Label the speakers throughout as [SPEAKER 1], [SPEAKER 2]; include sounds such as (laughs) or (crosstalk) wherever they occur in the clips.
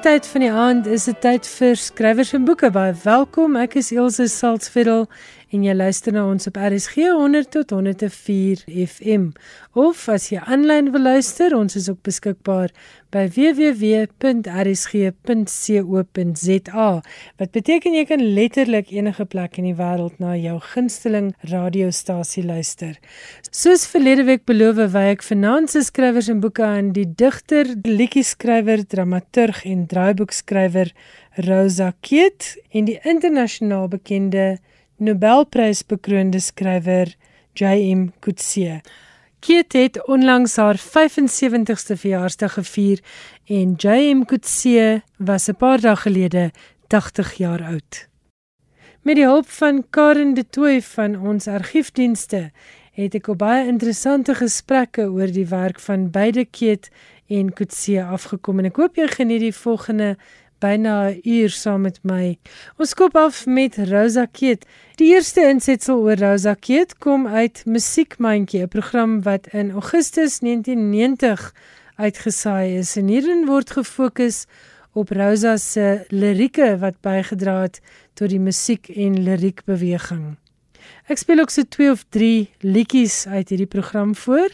[SPEAKER 1] tyd van die aand is dit tyd vir skrywers en boeke. Baie welkom. Ek is Elsje Salzveld en jy luister na ons op RSG 100 tot 104 FM. Of as jy aanlyn wil luister, ons is ook beskikbaar by www.rsg.co.za. Wat beteken jy kan letterlik enige plek in die wêreld na jou gunsteling radiostasie luister. Soos verlede week beloof, wy ek vanaand se skrywers en boeke aan die digter, liedjie-skrywer, dramaturg en draaiboekskrywer Rosa Keet en die internasionaal bekende Nobelprys bekroonde skrywer J.M. Coetzee. Keet het onlangs haar 75ste verjaarsdag gevier en J.M. Coetzee was 'n paar dae gelede 80 jaar oud. Met die hulp van Karen de Tooy van ons argiefdienste het ek baie interessante gesprekke oor die werk van beide Keet en Coetzee afgekom en ek hoop jy geniet die volgende byna 'n uur saam met my. Ons skop af met Rosa Keet. Die eerste insetsel oor Rosa Keet kom uit Musiekmandjie, 'n program wat in Augustus 1990 uitgesaai is en hierin word gefokus op Rosa se lirieke wat bygedra het tot die musiek en liriek beweging. Ek speel ook so 2 of 3 liedjies uit hierdie program voor.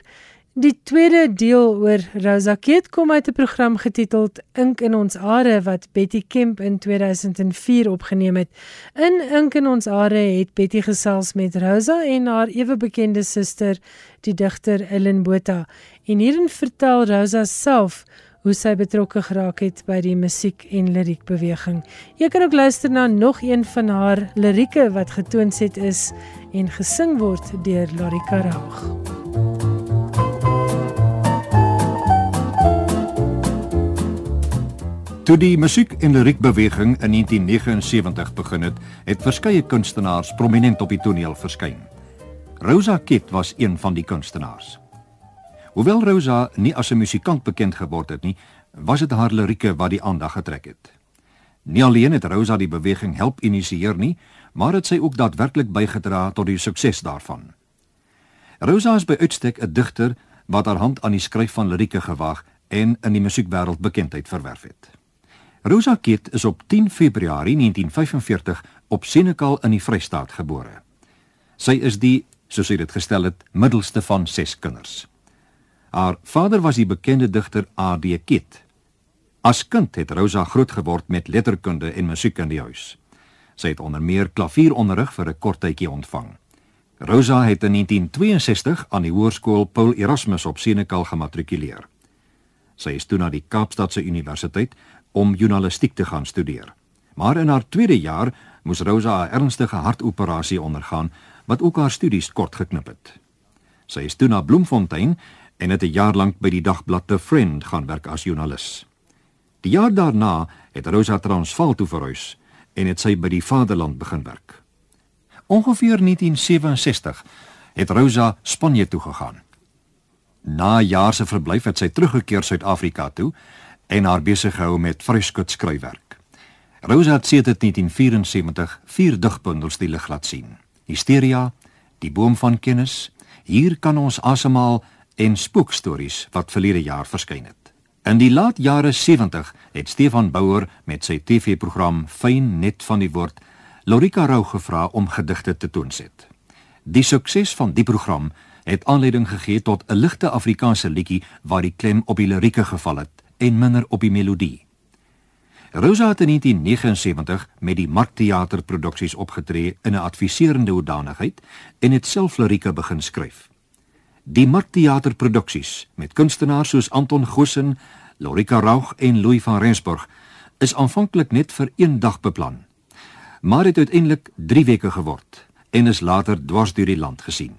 [SPEAKER 1] Die tweede deel oor Rosa Keet kom uit 'n program getiteld Ink in ons are wat Betty Kemp in 2004 opgeneem het. In Ink in ons are het Betty gesels met Rosa en haar ewe bekende suster, die digter Ellen Botha. En hierin vertel Rosa self hoe sy betrokke geraak het by die musiek en liriek beweging. Jy kan ook luister na nog een van haar lirieke wat getoonset is en gesing word deur Larika Raag.
[SPEAKER 2] Toe die musiek en liriekbeweging in 1979 begin het, het verskeie kunstenaars prominent op die toneel verskyn. Rosa Kit was een van die kunstenaars. Hoewel Rosa nie as 'n musikant bekend geword het nie, was dit haar lirieke wat die aandag getrek het. Nie alleen het Rosa die beweging help initieer nie, maar het sy ook daadwerklik bygedra tot die sukses daarvan. Rosa is by uitstek 'n digter wat haar hand aan die skryf van lirieke gewaag en in die musiekwêreld bekendheid verwerf het. Rosa Keet is op 10 Februarie 1945 op Senekal in die Vrystaat gebore. Sy is die, soos sy dit gestel het, middelste van 6 kinders. Haar vader was die bekende digter A.D. Keet. As kind het Rosa groot geword met letterkunde en musiek in die huis. Sy het onder meer klavieronderrig vir 'n kort tydjie ontvang. Rosa het in 1962 aan die hoërskool Paul Erasmus op Senekal gematrikuleer. Sy is toe na die Kaapstadse Universiteit om journalistiek te gaan studeer. Maar in haar tweede jaar moes Rosa 'n ernstige hartoperasie ondergaan wat ook haar studies kort geknip het. Sy is toe na Bloemfontein en het 'n jaar lank by die dagblad The Friend gaan werk as joernalis. Die jaar daarna het Rosa Transvaal toe verhuis en het sy by die Vaderland begin werk. Ongeveer 1967 het Rosa Spanje toe gegaan. Na jare se verblyf het sy teruggekeer Suid-Afrika toe en haar besig gehou met vryskut skryfwerk. Rosa het sedert 1974 vier digbundels die lig laat sien. Hysteria, Die boom van kennis, Hier kan ons asemhaal en Spookstories wat verlede jaar verskyn het. In die laat jare 70 het Stefan Bouwer met sy TV-program Fyn net van die woord Lorika Rou gevra om gedigte te toonset. Die sukses van die program het aanleiding gegee tot 'n ligte Afrikaanse liedjie waar die klem op die lirieke geval het en minder op die melodie. Rosa het in 1979 met die Markteater produksies opgetree in 'n adviserende hoedanigheid en het self lirieke begin skryf. Die Markteater produksies met kunstenaars soos Anton Gosen, Lorika Raug en Louis van Rensburg is aanvanklik net vir een dag beplan. Maar het uiteindelik 3 weke geword en is later dwars deur die land gesien.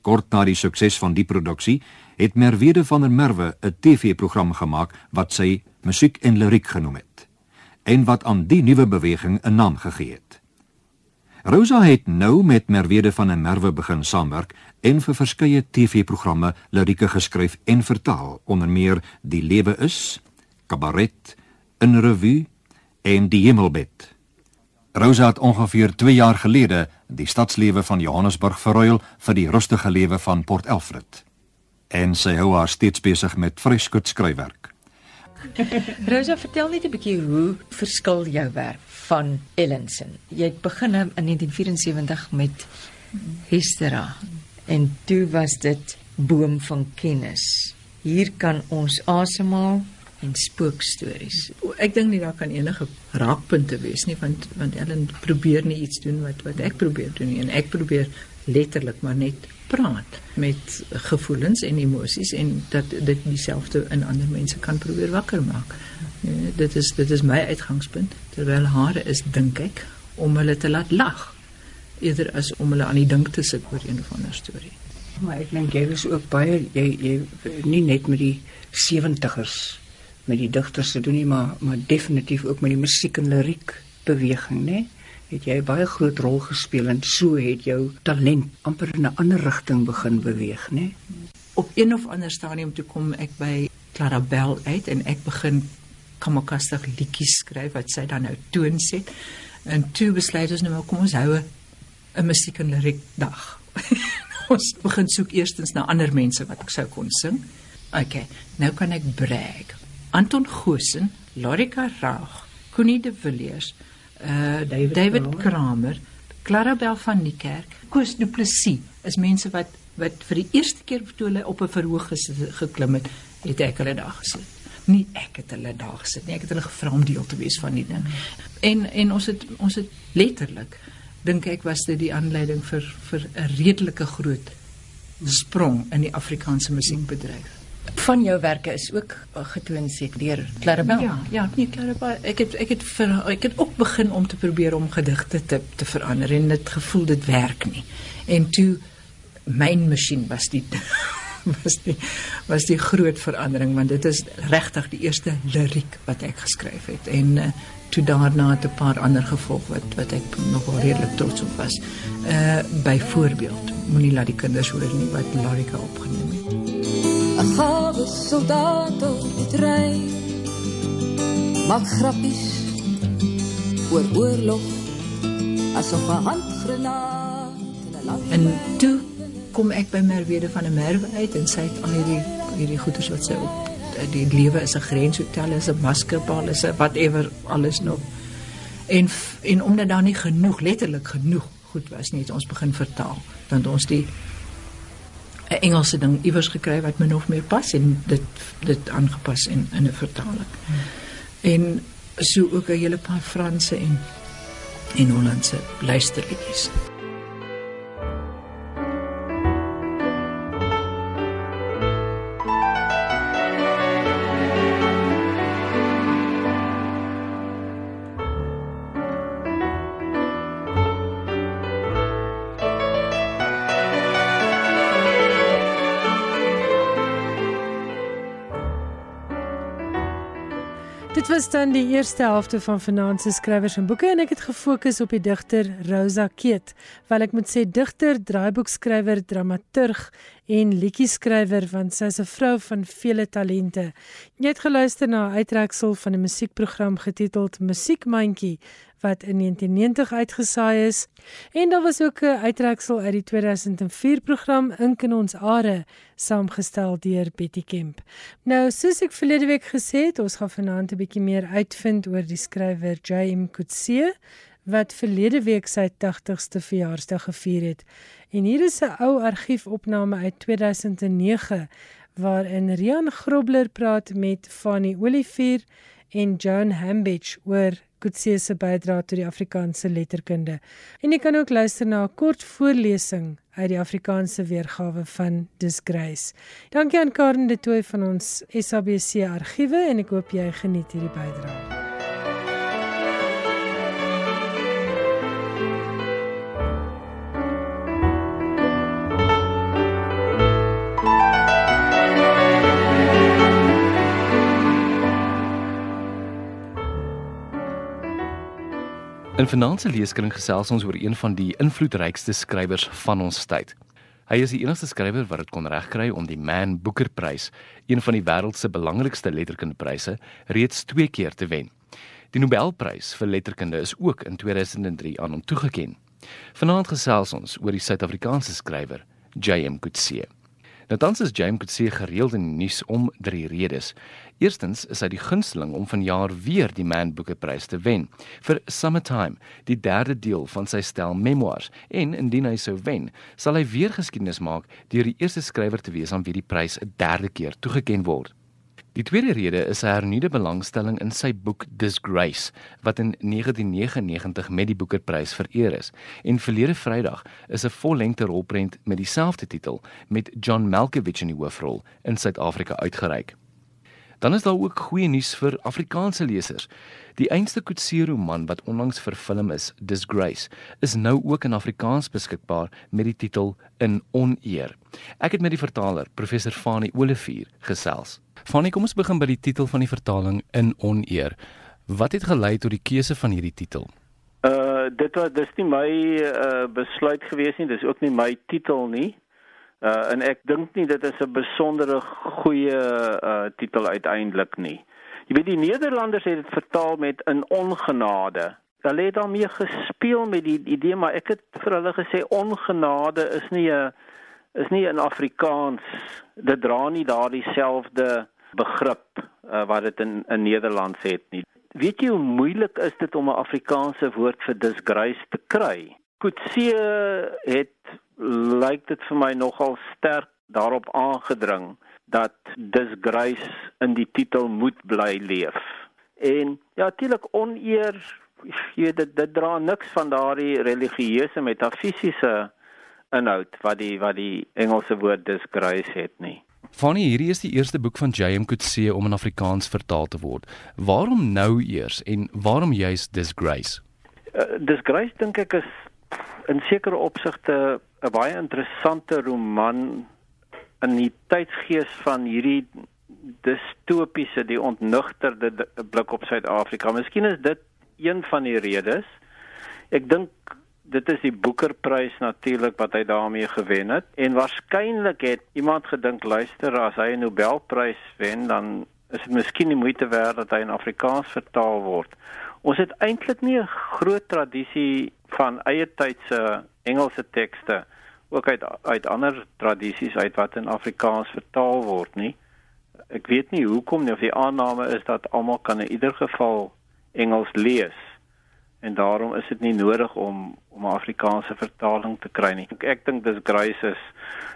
[SPEAKER 2] Kort na die sukses van die produksie het Merwede van der Merwe 'n TV-program gemaak wat sy Musiek en Liriek genoem het en wat aan die nuwe beweging 'n naam gegee het. Rosa het nou met Merwede van der Merwe begin saamwerk en vir verskeie TV-programme lirieke geskryf en vertaal, onder meer Die lewe is, Kabaret, 'n revue en Die hemelbed. Rosa het ongeveer 2 jaar gelede die stadslewe van Johannesburg verruil vir die rustige lewe van Port Elfrid. En sy hou haar steeds besig met vryskut skryfwerk. (laughs)
[SPEAKER 3] Rosa, vertel net 'n bietjie hoe verskil jou werk van Ellenson? Jy het begin in 1974 met Histera en toe was dit Boom van Kennis. Hier kan ons asemhaal en spookstories.
[SPEAKER 4] Ek dink nie daar kan enige raakpunte wees nie want want Ellen probeer nie iets doen wat wat ek probeer doen nie en ek probeer letterlik maar net praat met gevoelens en emosies en dat dit dieselfde in ander mense kan probeer wakker maak. Ja, dit is dit is my uitgangspunt terwyl hare is dink ek om hulle te laat lag eerder as om hulle aan die dink te sit oor een of ander storie.
[SPEAKER 5] Maar ek dink jy is ook baie jy jy nie net met die 70ers met die digters te doen nie, maar maar definitief ook met die musiek en liriek beweging, né? Het jy baie groot rol gespeel en so het jou talent amper in 'n ander rigting begin beweeg, né?
[SPEAKER 4] Op een of ander stadium toe kom ek by Clara Bell uit en ek begin kamakastig liedjies skryf wat sy dan nou toon sit. En toe besluit ons nou maar kom ons hou 'n musiek en liriek dag. (laughs) ons begin soek eerstens na ander mense wat ek sou kon sing. OK, nou kan ek brag. Anton Goosen, Lorika Raag, Connie de Villiers, uh David, David Kramer, Clarabel van Niekerk, Koos Du Plessis is mense wat wat vir die eerste keer toe hulle op 'n verhoog geklim het, het ek hulle daar gesit. Nie ek het hulle daar gesit nie, ek het hulle gevra om deel te wees van die ding. En en ons het ons het letterlik dink ek was dit die aanleiding vir vir 'n redelike groot sprong in die Afrikaanse musiekbedryf
[SPEAKER 3] van jou werke is ook uh, getoon sit deur Clarabel.
[SPEAKER 4] Ja, ja, nee Clarabel. Ek het ek het vir, ek het ook begin om te probeer om gedigte te te verander en dit gevoel dit werk nie. En toe myn masjien was die (laughs) was die was die groot verandering want dit is regtig die eerste liriek wat ek geskryf het en uh, toe daarna het 'n paar ander gevolg wat wat ek nog wel redelik trots op was. Uh byvoorbeeld moenie laat die kinders hoor nie wat Larika opgeneem het.
[SPEAKER 6] 'n gawe soldaat op die trein. Maak grappies oor oorlog asof 'n handgranaat in 'n lang
[SPEAKER 4] en toe kom ek by Merwede van 'n Merwe uit en sy het al hierdie hierdie goeders wat sy op die lewe is 'n grenshotel is 'n maskerbal is 'n whatever alles nog. En en omdat daar nie genoeg letterlik genoeg goed was nie het ons begin vertaal. Want ons die 'n Engelse ding iewers gekry wat min of meer pas en dit dit aangepas in in 'n vertaling. En so ook 'n hele paar Franse en en Hollandse luisterliedjies.
[SPEAKER 1] Was dan die eerste helfte van Finanse skrywers en boeke en ek het gefokus op die digter Rosa Keet, wel ek moet sê digter, draaiboekskrywer, dramaturg en liedjieskrywer want sy is 'n vrou van vele talente. Jy het geluister na 'n uittreksel van 'n musiekprogram getiteld Musiekmandjie wat in 1990 uitgesaai is en daar was ook 'n uittreksel uit die 2004 program Ink in ons are saamgestel deur Betty Kemp. Nou soos ek verlede week gesê het, ons gaan vanaand 'n bietjie meer uitvind oor die skrywer J.M. Coetzee wat verlede week sy 80ste verjaarsdag gevier het. En hier is 'n ou argiefopname uit 2009 waarin Rian Grobler praat met Fanny Olivier en Joan Hambidge oor Kutse se bydrae tot die Afrikaanse letterkunde. En jy kan ook luister na 'n kort voorlesing uit die Afrikaanse weergawe van Disgrace. Dankie aan Karen de Tooy van ons SABC argiewe en ek hoop jy geniet hierdie bydrae.
[SPEAKER 7] In Finanse Leeskring gesels ons oor een van die invloedrykste skrywers van ons tyd. Hy is die enigste skrywer wat dit kon regkry om die Man Booker Prys, een van die wêreld se belangrikste letterkundepryse, reeds 2 keer te wen. Die Nobelprys vir letterkunde is ook in 2003 aan hom toegekend. Vanaand gesels ons oor die Suid-Afrikaanse skrywer J.M. Coetzee. Nou tans is James Coetzee gereeld in die nuus om drie redes. Eerstens is hy die gunsteling om vanjaar weer die Man Booker Prys te wen vir Summertime, die derde deel van sy stel memoirs. En indien hy sou wen, sal hy weer geskiedenis maak deur die eerste skrywer te wees aan wie die prys 'n derde keer toegekend word. Die tweede rede is 'n hernuide belangstelling in sy boek Disgrace wat in 1999 met die Boekerprys vereer is. En verlede Vrydag is 'n vollengte rolprent met dieselfde titel met John Malkovich in die hoofrol in Suid-Afrika uitgereik. Dan is daar ook goeie nuus vir Afrikaanse lesers. Die einste Coetzee roman wat onlangs vervilm is, Disgrace, is nou ook in Afrikaans beskikbaar met die titel In Oneer. Ek het met die vertaler, professor Fanie Olivier, gesels. Fanie, kom ons begin by die titel van die vertaling In Oneer. Wat het gelei tot die keuse van hierdie titel?
[SPEAKER 8] Uh dit was dis nie my uh besluit gewees nie, dis ook nie my titel nie. Uh en ek dink nie dit is 'n besondere goeie uh titel uiteindelik nie. Jy weet die Nederlanders het dit vertaal met in ongenade. Hulle het daarmee gespeel met die idee maar ek het vir hulle gesê ongenade is nie 'n is nie in Afrikaans. Dit dra nie daardie selfde begrip uh, wat dit in in Nederlands het nie. Weet jy hoe moeilik is dit om 'n Afrikaanse woord vir disgrace te kry? Coetzee het lyk dit vir my nogal sterk daarop aangedring dat disgrace in die titel moet bly leef. En ja, natuurlik oneer, jy weet dit, dit dra niks van daardie religieuse metafisiese inhoud wat die wat die Engelse woord disgrace het nie.
[SPEAKER 7] Fanny, hierdie is die eerste boek van J.M. Coetzee om in Afrikaans vertaal te word. Waarom nou eers en waarom juis Disgrace?
[SPEAKER 8] Uh, Disgrace dink ek is in sekere opsigte 'n baie interessante roman in die tydsgees van hierdie distopiese, die ontnugterde blik op Suid-Afrika. Miskien is dit een van die redes. Ek dink dit is die Boekerprys natuurlik wat hy daarmee gewen het en waarskynlik het iemand gedink luister as hy 'n Nobelprys wen dan is dit miskien die moeite werd dat hy in Afrikaans vertaal word. Ons het eintlik nie 'n groot tradisie van eie tydse Engelse tekste ook uit uit ander tradisies uit wat in Afrikaans vertaal word nie. Ek weet nie hoekom nie of die aanname is dat almal kan in ieder geval Engels lees en daarom is dit nie nodig om om 'n Afrikaanse vertaling te kry nie. Ek, ek dink dis Grace is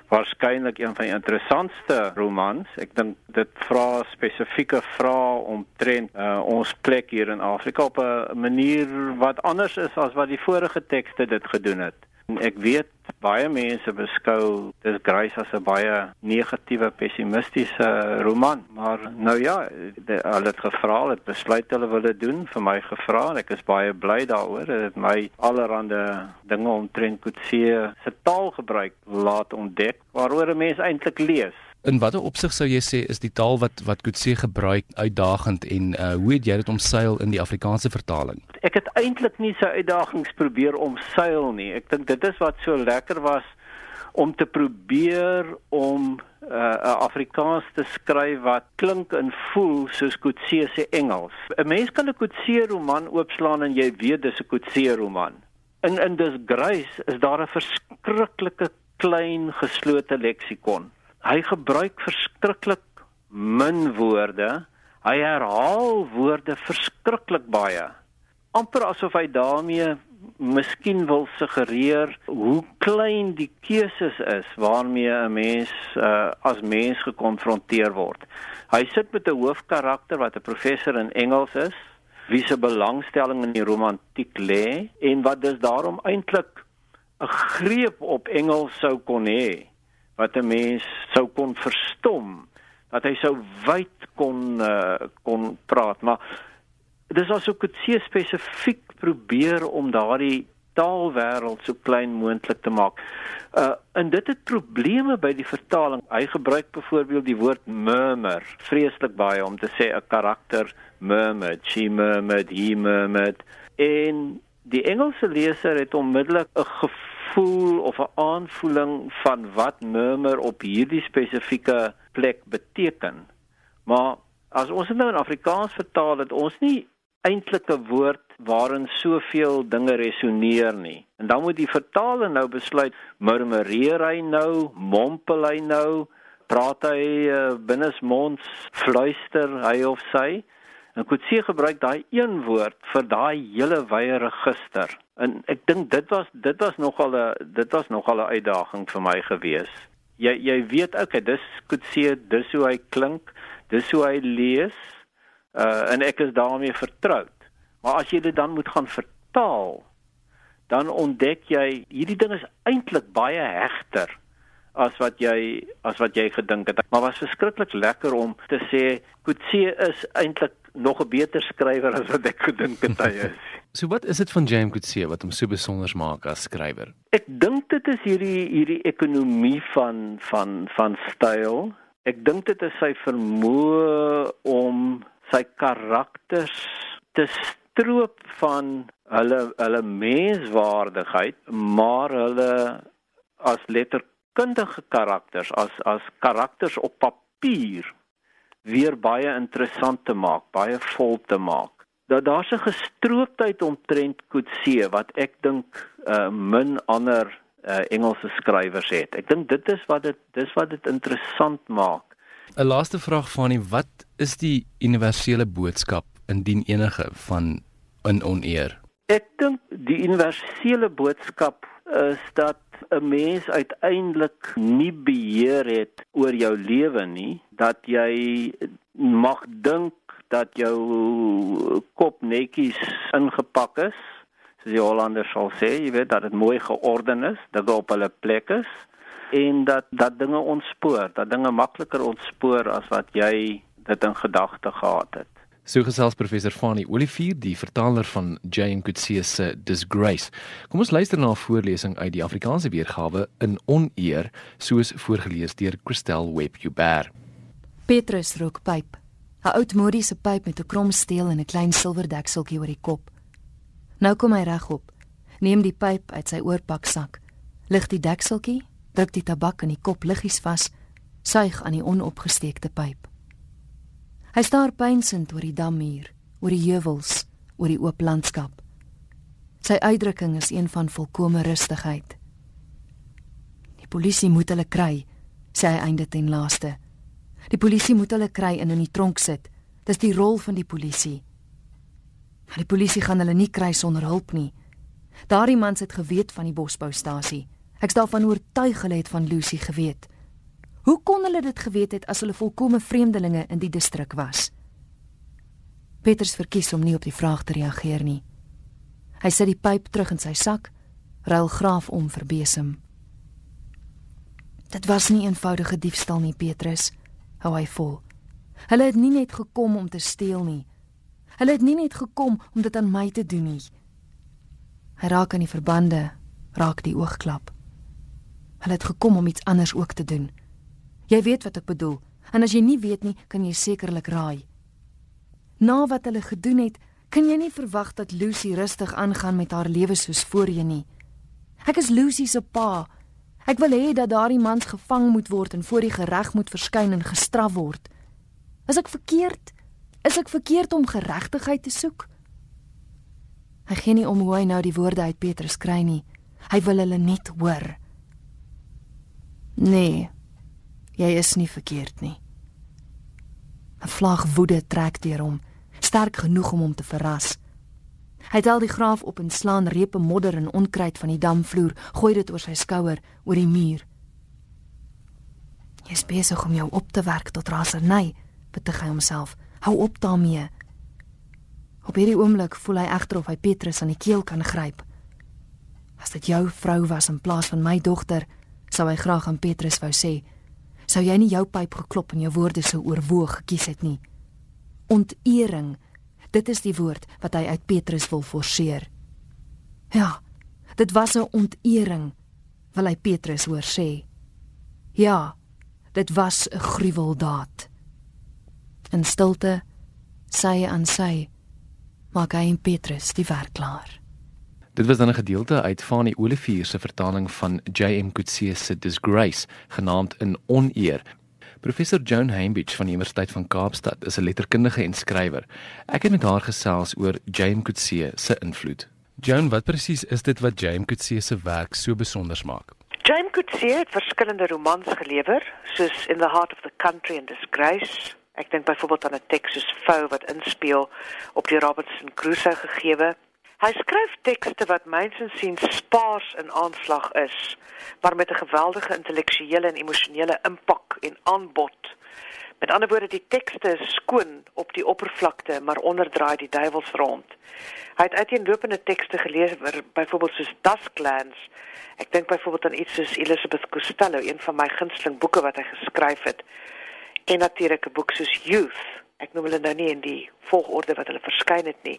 [SPEAKER 8] waarskynlik een van die interessantste romans. Ek dink dit vra spesifieke vrae omtrent uh, ons plek hier in Afrika op 'n manier wat anders is as wat die vorige tekste dit gedoen het. Ek weet baie mense beskou dis Grace as 'n baie negatiewe, pessimistiese roman, maar nou ja, hulle het gevra, het besluit hulle wil dit doen, vir my gevra en ek is baie bly daaroor. Dit het my allerhande dinge omtrent Coetzee se taalgebruik laat ontdek waaroor 'n mens eintlik lees.
[SPEAKER 7] In watter opsig sou jy sê is die taal wat wat Kutse gebruik uitdagend en uh, hoe het jy dit omseil in die Afrikaanse vertaling?
[SPEAKER 8] Ek het eintlik nie sy uitdagings probeer omseil nie. Ek dink dit is wat so lekker was om te probeer om 'n uh, Afrikaans te skryf wat klink en voel soos Kutse se Engels. 'n Mens kan 'n Kutse roman oopslaan en jy weet dis 'n Kutse roman. In in Disgrace is daar 'n verskriklike klein geslote leksikon hy gebruik verskriklik min woorde. Hy herhaal woorde verskriklik baie. amper asof hy daarmee miskien wil suggereer hoe klein die keuses is waarmee 'n mens uh, as mens gekonfronteer word. Hy sit met 'n hoofkarakter wat 'n professor in Engels is, wie se belangstelling in die romantiek lê en wat dus daarom eintlik 'n greep op Engels sou kon hê wat 'n mens sou kon verstom dat hy sou wyd kon uh, kon praat maar dis asook dit se spesifiek probeer om daardie taalwêreld so klein moontlik te maak. Uh en dit het probleme by die vertaling. Hy gebruik byvoorbeeld die woord murmur vreeslik baie om te sê 'n karakter murmur, she murmured, he murmured en die Engelse leser het onmiddellik 'n gevoel of 'n aanvoeling van wat murmur op hierdie spesifieke plek beteken. Maar as ons dit nou in Afrikaans vertaal, het ons nie eintlik 'n woord waarin soveel dinge resoneer nie. En dan moet die vertaler nou besluit, murmureer hy nou, mompel hy nou, praat hy uh, binnesmonds fluister hy of sy. En Kutse gebruik daai een woord vir daai hele wye register. En ek dink dit was dit was nogal 'n dit was nogal 'n uitdaging vir my gewees. Jy jy weet okay, dis Kutse, dis hoe hy klink, dis hoe hy lees. Uh en ek is daarmee vertroud. Maar as jy dit dan moet gaan vertaal, dan ontdek jy hierdie ding is eintlik baie hegter as wat jy as wat jy gedink het. Maar was verskriklik lekker om te sê Kutse is eintlik nog 'n beter skrywer as wat ek gedink het hy is. (laughs)
[SPEAKER 7] So wat is dit van James Coetzee wat hom so besonder maak as skrywer?
[SPEAKER 8] Ek dink dit is hierdie hierdie ekonomie van van van styl. Ek dink dit is sy vermoë om sy karakters te stroop van hulle hulle menswaardigheid, maar hulle as letterkundige karakters, as as karakters op papier weer baie interessant te maak, baie vol te maak. Dat daar's 'n gestrooptheid omtrent Coetzee wat ek dink uh, min ander uh, Engelse skrywers het. Ek dink dit is wat dit dis wat dit interessant maak.
[SPEAKER 7] 'n Laaste vraag van nie, wat is die universele boodskap indien enige van in oneer?
[SPEAKER 8] Ek dink die universele boodskap is dat 'n mens uiteindelik nie beheer het oor jou lewe nie, dat jy mag dink dat jou kop netjies ingepak is, soos die Hollanders sal sê, jy weet dat dit mooi georden is, dat dit op hulle plek is en dat dat dinge ontspoor, dat dinge makliker ontspoor as wat jy dit in gedagte gehad het.
[SPEAKER 7] So gesels professor Fani Olivier, die vertaler van Jane Coetzee se Disgrace. Kom ons luister na 'n voorlesing uit die Afrikaanse weergawe in Oneer, soos voorgeles deur Christel Webber.
[SPEAKER 9] Petrus rook pyp. 'n Oudmodiese pyp met 'n krom steel en 'n klein silwer dekseltjie oor die kop. Nou kom hy regop. Neem die pyp uit sy oorpaksak. Lig die dekseltjie, druk die tabak in die kop liggies vas, suig aan die onopgesteekte pyp. Hy staar pynsend oor die dammuur, oor die heuwels, oor die oop landskap. Sy uitdrukking is een van volkomme rustigheid. Die polisie moet hulle kry, sê hy einde ten laaste. Die polisie moet hulle kry en in die tronk sit. Dis die rol van die polisie. Maar die polisie gaan hulle nie kry sonder hulp nie. Daardie mans het geweet van die bosboustasie. Ek's daarvan oortuig hulle het van Lucy geweet. Hoe kon hulle dit geweet het as hulle volkomme vreemdelinge in die distrik was? Peters verkies om nie op die vraag te reageer nie. Hy sit die pyp terug in sy sak, ruil graaf om vir besem. Dit was nie eenvoudige diefstal nie, Petrus, hou hy vol. Hulle het nie net gekom om te steel nie. Hulle het nie net gekom om dit aan my te doen nie. Hy raak aan die verbande, raak die oogklap. Hulle het gekom om iets anders ook te doen. Jy weet wat ek bedoel. En as jy nie weet nie, kan jy sekerlik raai. Na wat hulle gedoen het, kan jy nie verwag dat Lucy rustig aangaan met haar lewe soos voorheen nie. Ek is Lucy se pa. Ek wil hê dat daardie mans gevang moet word en voor die reg moet verskyn en gestraf word. Is ek verkeerd? Is ek verkeerd om geregtigheid te soek? Hy gee nie om hoe hy nou die woorde uit Petrus kry nie. Hy wil hulle net hoor. Nee, Jy is nie verkeerd nie. 'n Vlag woede trek deur hom, sterk genoeg om hom te verras. Hy tel die graaf op en slaan repe modder en onkruid van die damvloer, gooi dit oor sy skouer, oor die muur. Jy is besig om jou op te werk tot rasernay, betug hy homself. Hou op daarmee. Op hierdie oomblik voel hy egter of hy Petrus aan die keel kan gryp. As dit jou vrou was in plaas van my dogter, sou hy graag aan Petrus wou sê, sou jy nie jou pyp geklop en jou woorde sou oorwoog gekies het nie. Ontering, dit is die woord wat hy uit Petrus wil forceer. Ja, dit was 'n ontering, wil hy Petrus hoor sê. Ja, dit was 'n gruweldaad. In stilte, sy aan sy, maak hy en Petrus die werk klaar.
[SPEAKER 7] Dit was dan 'n gedeelte uit van die Olivier se vertaling van J.M. Coetzee se Disgrace, genaamd In Oneer. Professor Joan Hambidge van die Universiteit van Kaapstad is 'n letterkundige en skrywer. Ek het met haar gesels oor J.M. Coetzee se invloed. Joan, wat presies is dit wat J.M. Coetzee se werk so besonder maak?
[SPEAKER 10] James Coetzee het verskillende romans gelewer, soos In the Heart of the Country and Disgrace. Ek dink byvoorbeeld aan 'n teks soos Fou wat inspel op die Robinson Crusoe gegewe. Hy skryf tekste wat mynsins sien spaars in aanslag is, maar met 'n geweldige intellektuele en emosionele impak en aanbod. Met ander woorde, die tekste is skoon op die oppervlakte, maar onderdraai die duiwels rond. Hy het uiteenlopende tekste gelees, byvoorbeeld soos Dusklands Ek dink byvoorbeeld aan iets soos Elizabeth Costello, een van my gunsteling boeke wat hy geskryf het. En natuurlik 'n boek soos Youth. Ek noem hulle nou nie in die volgorde wat hulle verskyn het nie.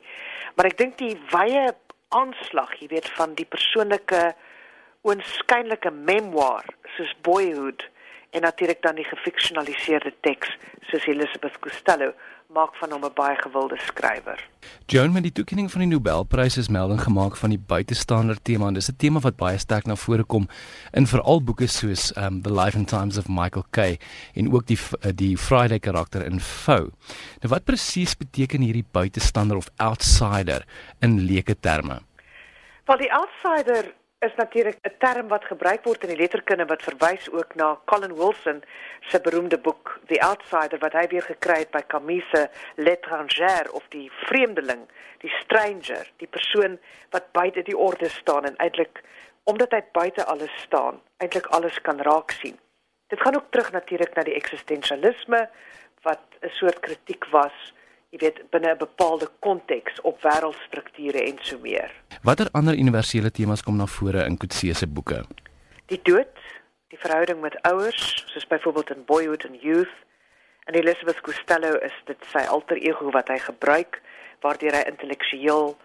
[SPEAKER 10] Maar ek dink die wye aanslag, jy weet, van die persoonlike oënskynlike memoir soos Boyhood en natuurlik dan die gefiksionaliseerde teks soos Elizabeth Costello maak van hom 'n baie gewilde skrywer.
[SPEAKER 7] Joan met die toekenning van die Nobelprys is melding gemaak van die buitestander tema en dis 'n tema wat baie sterk na vore kom in veral boeke soos um The Life and Times of Michael Kay en ook die die Friday karakter in Fou. Nou wat presies beteken hierdie buitestander of outsider in leuke terme?
[SPEAKER 10] Wel die outsider is natuurlik 'n term wat gebruik word in die letterkunde wat verwys ook na Colin Wilson se beroemde boek The Outsider wat hy weer gekry het by Camus se L'étranger of die vreemdeling, die stranger, die persoon wat buite die orde staan en eintlik omdat hy buite alles staan, eintlik alles kan raak sien. Dit gaan ook terug natuurlik na die eksistensialisme wat 'n soort kritiek was jy weet binne 'n bepaalde konteks op wêreldstrukture en so meer.
[SPEAKER 7] Watter ander universele temas kom na vore in Coetzee se boeke?
[SPEAKER 10] Die dood, die verhouding met ouers, soos byvoorbeeld in Boyhood and Youth. En Elizabeth Costello is dit sy alter ego wat hy gebruik waardeur hy intellektueel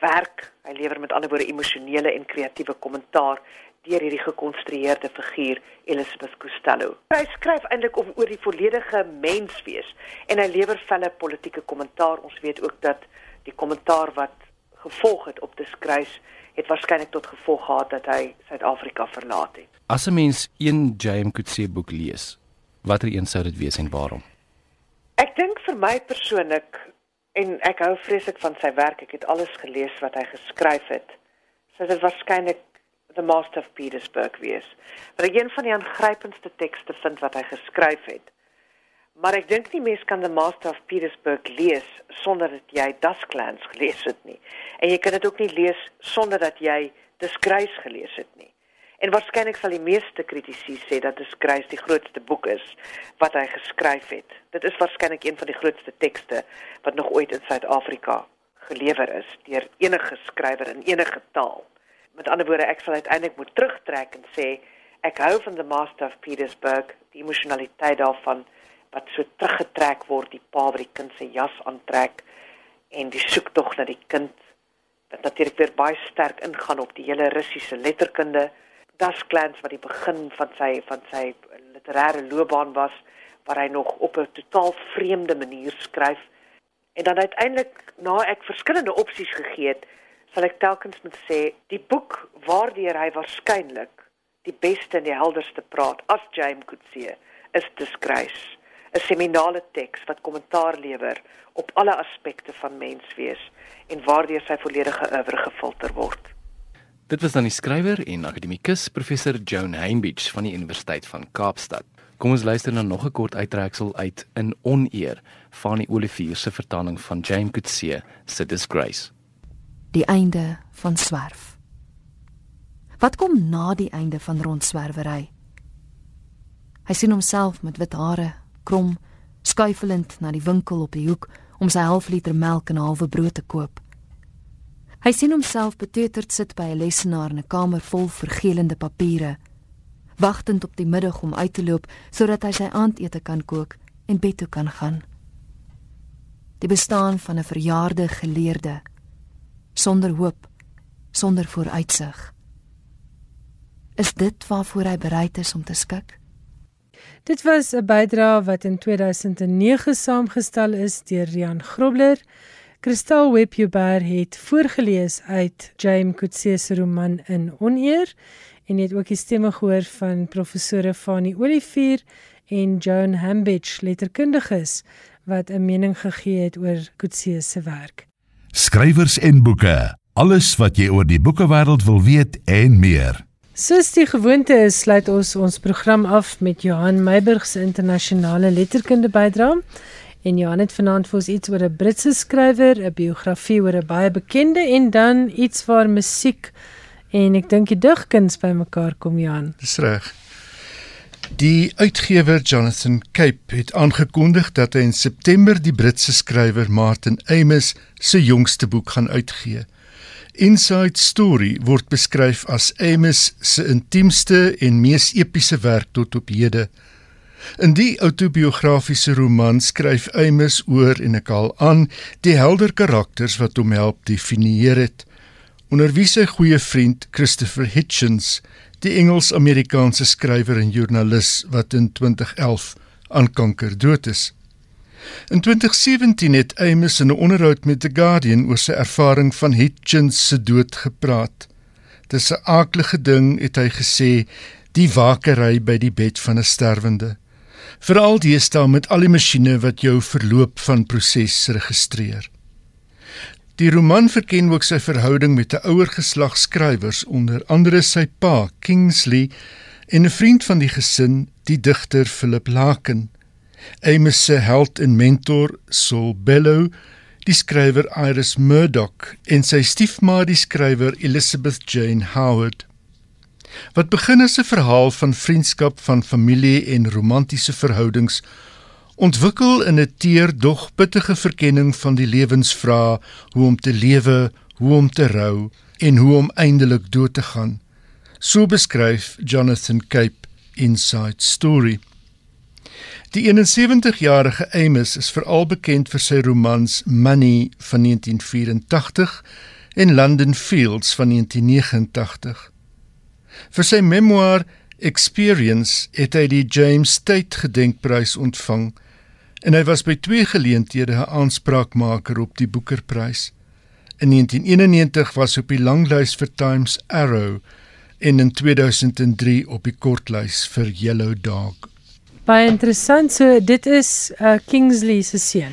[SPEAKER 10] werk. Hy lewer met ander woorde emosionele en kreatiewe kommentaar deur hierdie gekonstrueerde figuur Elizabeth Costello. Hy skryf eintlik oor die volledige menswees en hy lewer felle politieke kommentaar. Ons weet ook dat die kommentaar wat gevolg het op Disgrace het waarskynlik tot gevolg gehad dat hy Suid-Afrika verlaat het.
[SPEAKER 7] As 'n mens een James Coetzee boek lees, watter een sou dit wees en waarom?
[SPEAKER 10] Ek dink vir my persoonlik en ek hou vreeslik van sy werk. Ek het alles gelees wat hy geskryf het. So dit waarskynlik The Master of Petersburg wees. Wat ek een van die aangrypendste tekste vind wat hy geskryf het. Maar ek dink nie mens kan The Master of Petersburg lees sonder dat jy Dusklands gelees het nie. En jy kan dit ook nie lees sonder dat jy Disgrace gelees het nie. En waarskynlik sal die meeste kritici sê dat Disgrace die grootste boek is wat hy geskryf het. Dit is waarskynlik een van die grootste tekste wat nog ooit in Suid-Afrika gelewer is deur enige skrywer in enige taal met ander woorde ek sal uiteindelik moet terugtrek en sê ek hou van the master of Petersburg die emosionaliteit daarvan wat so teruggetrek word die pa wat die kind se jas aantrek en die soektog na die kind wat natuurlik weer baie sterk ingaan op die hele Russiese letterkunde das glans wat die begin van sy van sy literêre loopbaan was waar hy nog op 'n totaal vreemde manier skryf en dan uiteindelik na ek verskillende opsies gegee het sal ek telkens moet sê die boek waardeur hy waarskynlik die beste en die helderste praat as James Coetzee is Disgrace 'n seminale teks wat kommentaar lewer op alle aspekte van menswees en waardeur sy volledige oeuvre gefilter word.
[SPEAKER 7] Dit was dan die skrywer en akademikus professor Joan Heimbich van die Universiteit van Kaapstad. Kom ons luister na nog 'n kort uittreksel uit in Oneer van die Olivier se vertaling van James Coetzee se Disgrace
[SPEAKER 9] die einde van swerf. Wat kom na die einde van rondswerwery? Hy sien homself met wit hare, krom, skuifelend na die winkel op die hoek om sy half liter melk en 'n halwe brood te koop. Hy sien homself beteuterd sit by 'n lesenaar in 'n kamer vol vergelende papiere, wagtend op die middag om uit te loop sodat hy sy aandete kan kook en bed toe kan gaan. Die bestaan van 'n verjaarde geleerde sonder hoop, sonder vooruitsig. Is dit waarvoor hy bereid is om te skik?
[SPEAKER 1] Dit was 'n bydrae wat in 2009 saamgestel is deur Rian Grobler. Kristal Webber het voorgeles uit James Coetzee se roman In Oneer en het ook die stemme gehoor van professore Fanie Olivier en Joan Hambidge letterkundiges wat 'n mening gegee het oor Coetzee se werk
[SPEAKER 11] skrywers en boeke. Alles wat jy oor die boekewêreld wil weet en meer.
[SPEAKER 1] Soos die gewoonte is, sluit ons ons program af met Johan Meiburg se internasionale letterkunde bydrae. En Johan het vanaand vir ons iets oor 'n Britse skrywer, 'n biografie oor 'n baie bekende en dan iets waar musiek en ek dink die digkuns bymekaar kom Johan.
[SPEAKER 11] Dis reg. Die uitgewer Jonathan Cape het aangekondig dat hy in September die Britse skrywer Martin Amis se jongste boek gaan uitgee. Inside Story word beskryf as Amis se intiemste en mees epiese werk tot op hede. In die autobiografiese roman skryf Amos oor en ek haal aan die helder karakters wat hom help definieer het. Onder wie sy goeie vriend Christopher Hitchens, die Engels-Amerikaanse skrywer en joernalis wat in 2011 aan kanker dood is. In 2017 het Amos in 'n onderhoud met The Guardian oor sy ervaring van Hitchens se dood gepraat. Dis 'n aaklige ding, het hy gesê, die wakery by die bed van 'n sterwende veral deesdae met al die masjiene wat jou verloop van proses registreer. Die roman verken ook sy verhouding met 'n ouer geslag skrywers, onder andere sy pa, Kingsley, en 'n vriend van die gesin, die digter Philip Larkin. Amos se held en mentor, Saul Bellow, die skrywer Iris Murdoch en sy stiefma, die skrywer Elizabeth Jane Howard. Wat begin as 'n verhaal van vriendskap, van familie en romantiese verhoudings, ontwikkel in 'n teer dog pittige verkenning van die lewensvrae, hoe om te lewe, hoe om te rou en hoe om eindelik dood te gaan. So beskryf Jonathan Cape Inside Story. Die 71-jarige Amos is veral bekend vir sy romans Money van 1984 en London Fields van 1989. Vir sy memoir Experience het hy die James Tate Gedenkprys ontvang en hy was by twee geleenthede 'n aanspraakmaker op die Booker-prys. In 1991 was hy op die langlys vir Times Arrow en in 2003 op die kortlys vir Yellow Dog.
[SPEAKER 1] Baie interessant, so dit is uh, Kingsley se seun.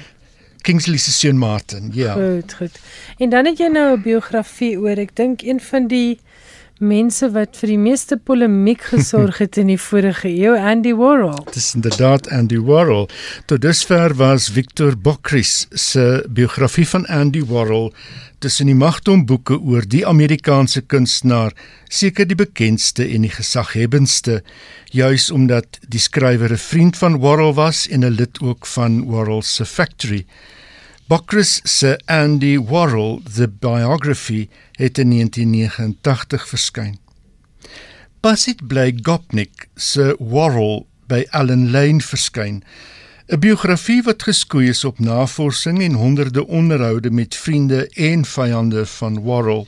[SPEAKER 11] Kingsley se seun Martin, ja.
[SPEAKER 1] Goed, goed. En dan het jy nou 'n biografie oor, ek dink een van die mense wat vir die meeste polemiek gesorg het in die vorige eeu, Andy Warhol.
[SPEAKER 11] Dis inderdaad Andy Warhol. Tot dusver was Victor Bockris se biografie van Andy Warhol tussen die magtom boeke oor die Amerikaanse kunstenaar seker die bekendste en die gesaghebbendste juis omdat die skrywer 'n vriend van Warhol was en 'n lid ook van Warhol se Factory. Bockris se Andy Warhol The Biography het in 1989 verskyn. Basit bly Gopnik se Warhol by Allen Lane verskyn. 'n Biografie wat geskoei is op navorsing en honderde onderhoude met vriende en vyande van Warhol.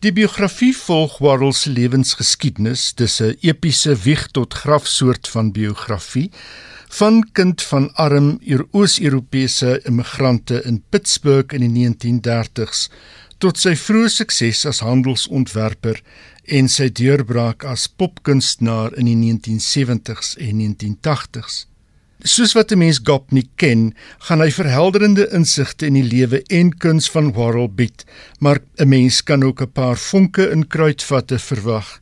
[SPEAKER 11] Die biografie volg Warhol se lewensgeskiedenis, dis 'n epiese wieg tot graf soort van biografie van kind van arm Oos-Europese immigrante in Pittsburgh in die 1930s tot sy vroeë sukses as handelsontwerper en sy deurbraak as popkunstenaar in die 1970s en 1980s. Soos wat 'n mens Gopnik ken, gaan hy verhelderende insigte in die lewe en kuns van Warhol bied, maar 'n mens kan ook 'n paar vonke in kruitvatte verwag.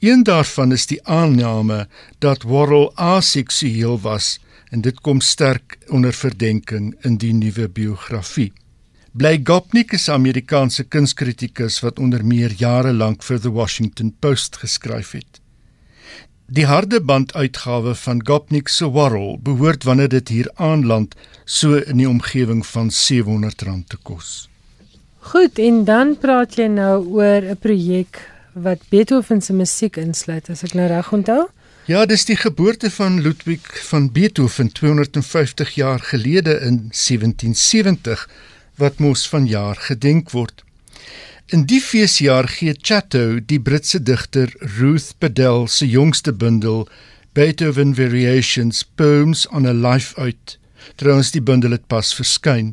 [SPEAKER 11] Een daarvan is die aanname dat Warhol aseksueel was en dit kom sterk onder verdenking in die nuwe biografie. Bly Gopnik is 'n Amerikaanse kunskritikus wat onder meer jare lank vir The Washington Post geskryf het. Die harde band uitgawe van Gopnik se Warhol behoort wanneer dit hier aanland so in die omgewing van R700 te kos.
[SPEAKER 1] Goed, en dan praat jy nou oor 'n projek wat Beethoven se musiek insluit as ek nou reg onthou.
[SPEAKER 11] Ja, dis die geboorte van Ludwig van Beethoven 250 jaar gelede in 1770 wat mos vanjaar gedenk word. In die feesjaar gee Chatto die Britse digter Ruth Bedell se jongste bundel Beethoven Variations Poems on a Life uit. Trouwens die bundel het pas verskyn.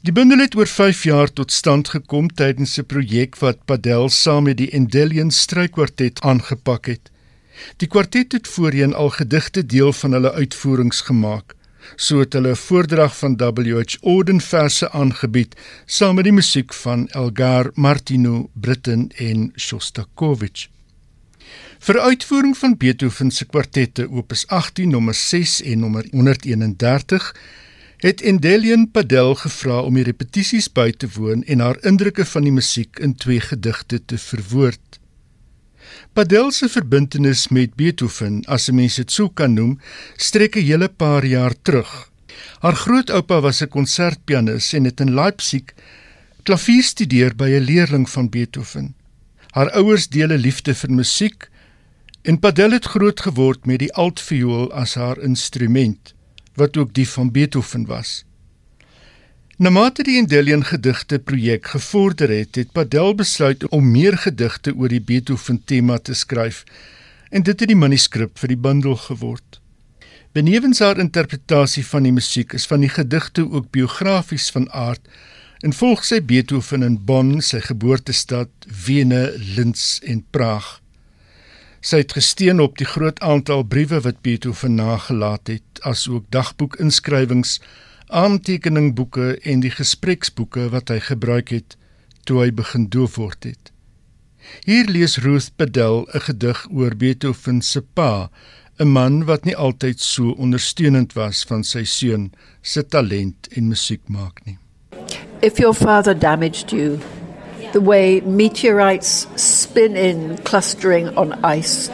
[SPEAKER 11] Die bundel het oor 5 jaar tot stand gekom tydens 'n projek wat Padel saam met die Endellian Strykwartet aangepak het. Die kwartet het voorheen al gedigte deel van hulle uitvoerings gemaak, So het hulle 'n voordrag van W.H. Auden verse aangebied saam met die musiek van Elgar Martino, Britten en Shostakovich. Vir uitvoering van Beethoven se kwartette Opus 18 nommer 6 en nommer 131 het Endelian Padel gevra om die repetisies by te woon en haar indrukke van die musiek in twee gedigte te verwoord. Padel se verbintenis met Beethoven, as 'n mens dit sou kan noem, strek 'n hele paar jaar terug. Haar grootoupa was 'n konsertpianis en het in Leipzig klavier studeer by 'n leerling van Beethoven. Haar ouers deel 'n liefde vir musiek en Padel het groot geword met die altviool as haar instrument wat ook die van Beethoven was. Namate die Endelian gedigte projek gevorder het, het Padel besluit om meer gedigte oor die Beethoven tema te skryf en dit het die manuskrip vir die bundel geword. Benewens haar interpretasie van die musiek is van die gedigte ook biografies van aard en volg sy Beethoven in Bonn, sy geboortestad, Wene, Linz en Praag. Sy het gesteun op die groot aantal briewe wat Beethoven nagelaat het, asook dagboekinskrywings, aantekeningboeke en die gespreksboeke wat hy gebruik het toe hy begin doof word het. Hier lees Ruth Bedell 'n gedig oor Beethoven se pa, 'n man wat nie altyd so ondersteunend was van sy seun se talent en musiek maak nie.
[SPEAKER 12] If your father damaged you the way meteorites spin in, clustering on ice,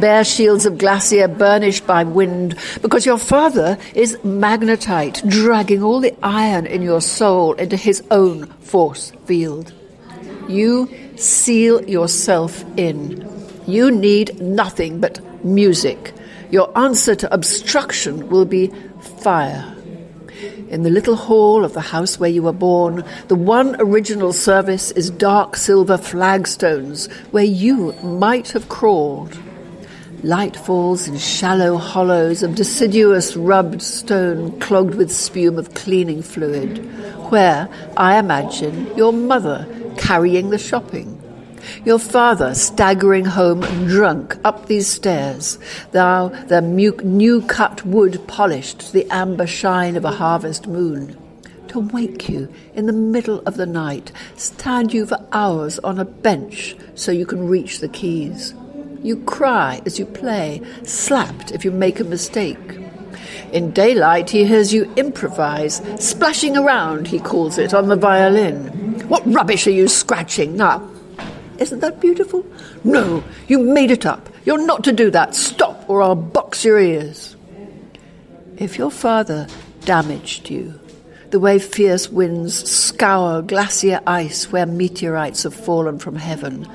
[SPEAKER 12] bare shields of glacier burnished by wind, because your father is magnetite, dragging all the iron in your soul into his own force field. You seal yourself in. You need nothing but music. Your answer to obstruction will be fire in the little hall of the house where you were born, the one original service is dark silver flagstones where you might have crawled. Light falls in shallow hollows of deciduous rubbed stone clogged with spume of cleaning fluid, where, I imagine, your mother carrying the shopping your father staggering home drunk up these stairs, thou the new cut wood polished to the amber shine of a harvest moon. To wake you in the middle of the night, stand you for hours on a bench so you can reach the keys. You cry as you play, slapped if you make a mistake. In daylight, he hears you improvise, splashing around, he calls it, on the violin. What rubbish are you scratching? Now, isn't that beautiful? No, you made it up. You're not to do that. Stop, or I'll box your ears. If your father damaged you, the way fierce winds scour glacier ice where meteorites have fallen from heaven,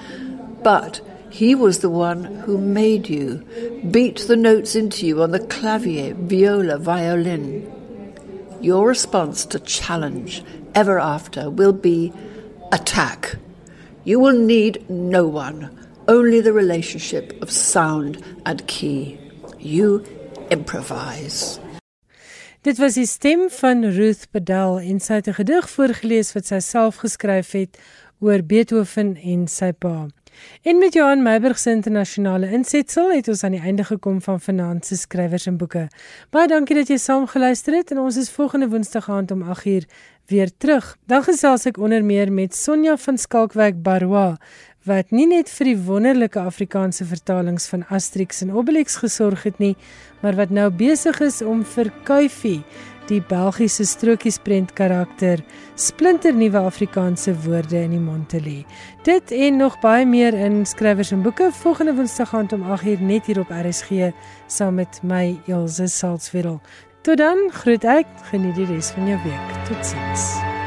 [SPEAKER 12] but he was the one who made you, beat the notes into you on the clavier, viola, violin. Your response to challenge ever after will be attack. You will need no one, only the relationship of sound and key. You improvise.
[SPEAKER 1] Dit was die stem van Ruth Bedell en sy het 'n gedig voorgeles wat sy self geskryf het oor Beethoven en sy pa. En met Johan Meiburg se internasionale insetsel het ons aan die einde gekom van Vanaand se skrywers en boeke. Baie dankie dat jy saam geluister het en ons is volgende Woensdag aand om 8uur weer terug. Dan gesels ek onder meer met Sonja van Skalkwyk Barwa wat nie net vir die wonderlike Afrikaanse vertalings van Asterix en Obelix gesorg het nie, maar wat nou besig is om vir Kuifie die Belgiese strokiesprent karakter splinter nuwe Afrikaanse woorde in die mond te lê. Dit en nog baie meer in skrywers en boeke volgende Woensdag aand om 8uur net hier op RSG saam met my Elsje Salzwetel. Tot dan, groet ek, geniet die res van jou week. Totsiens.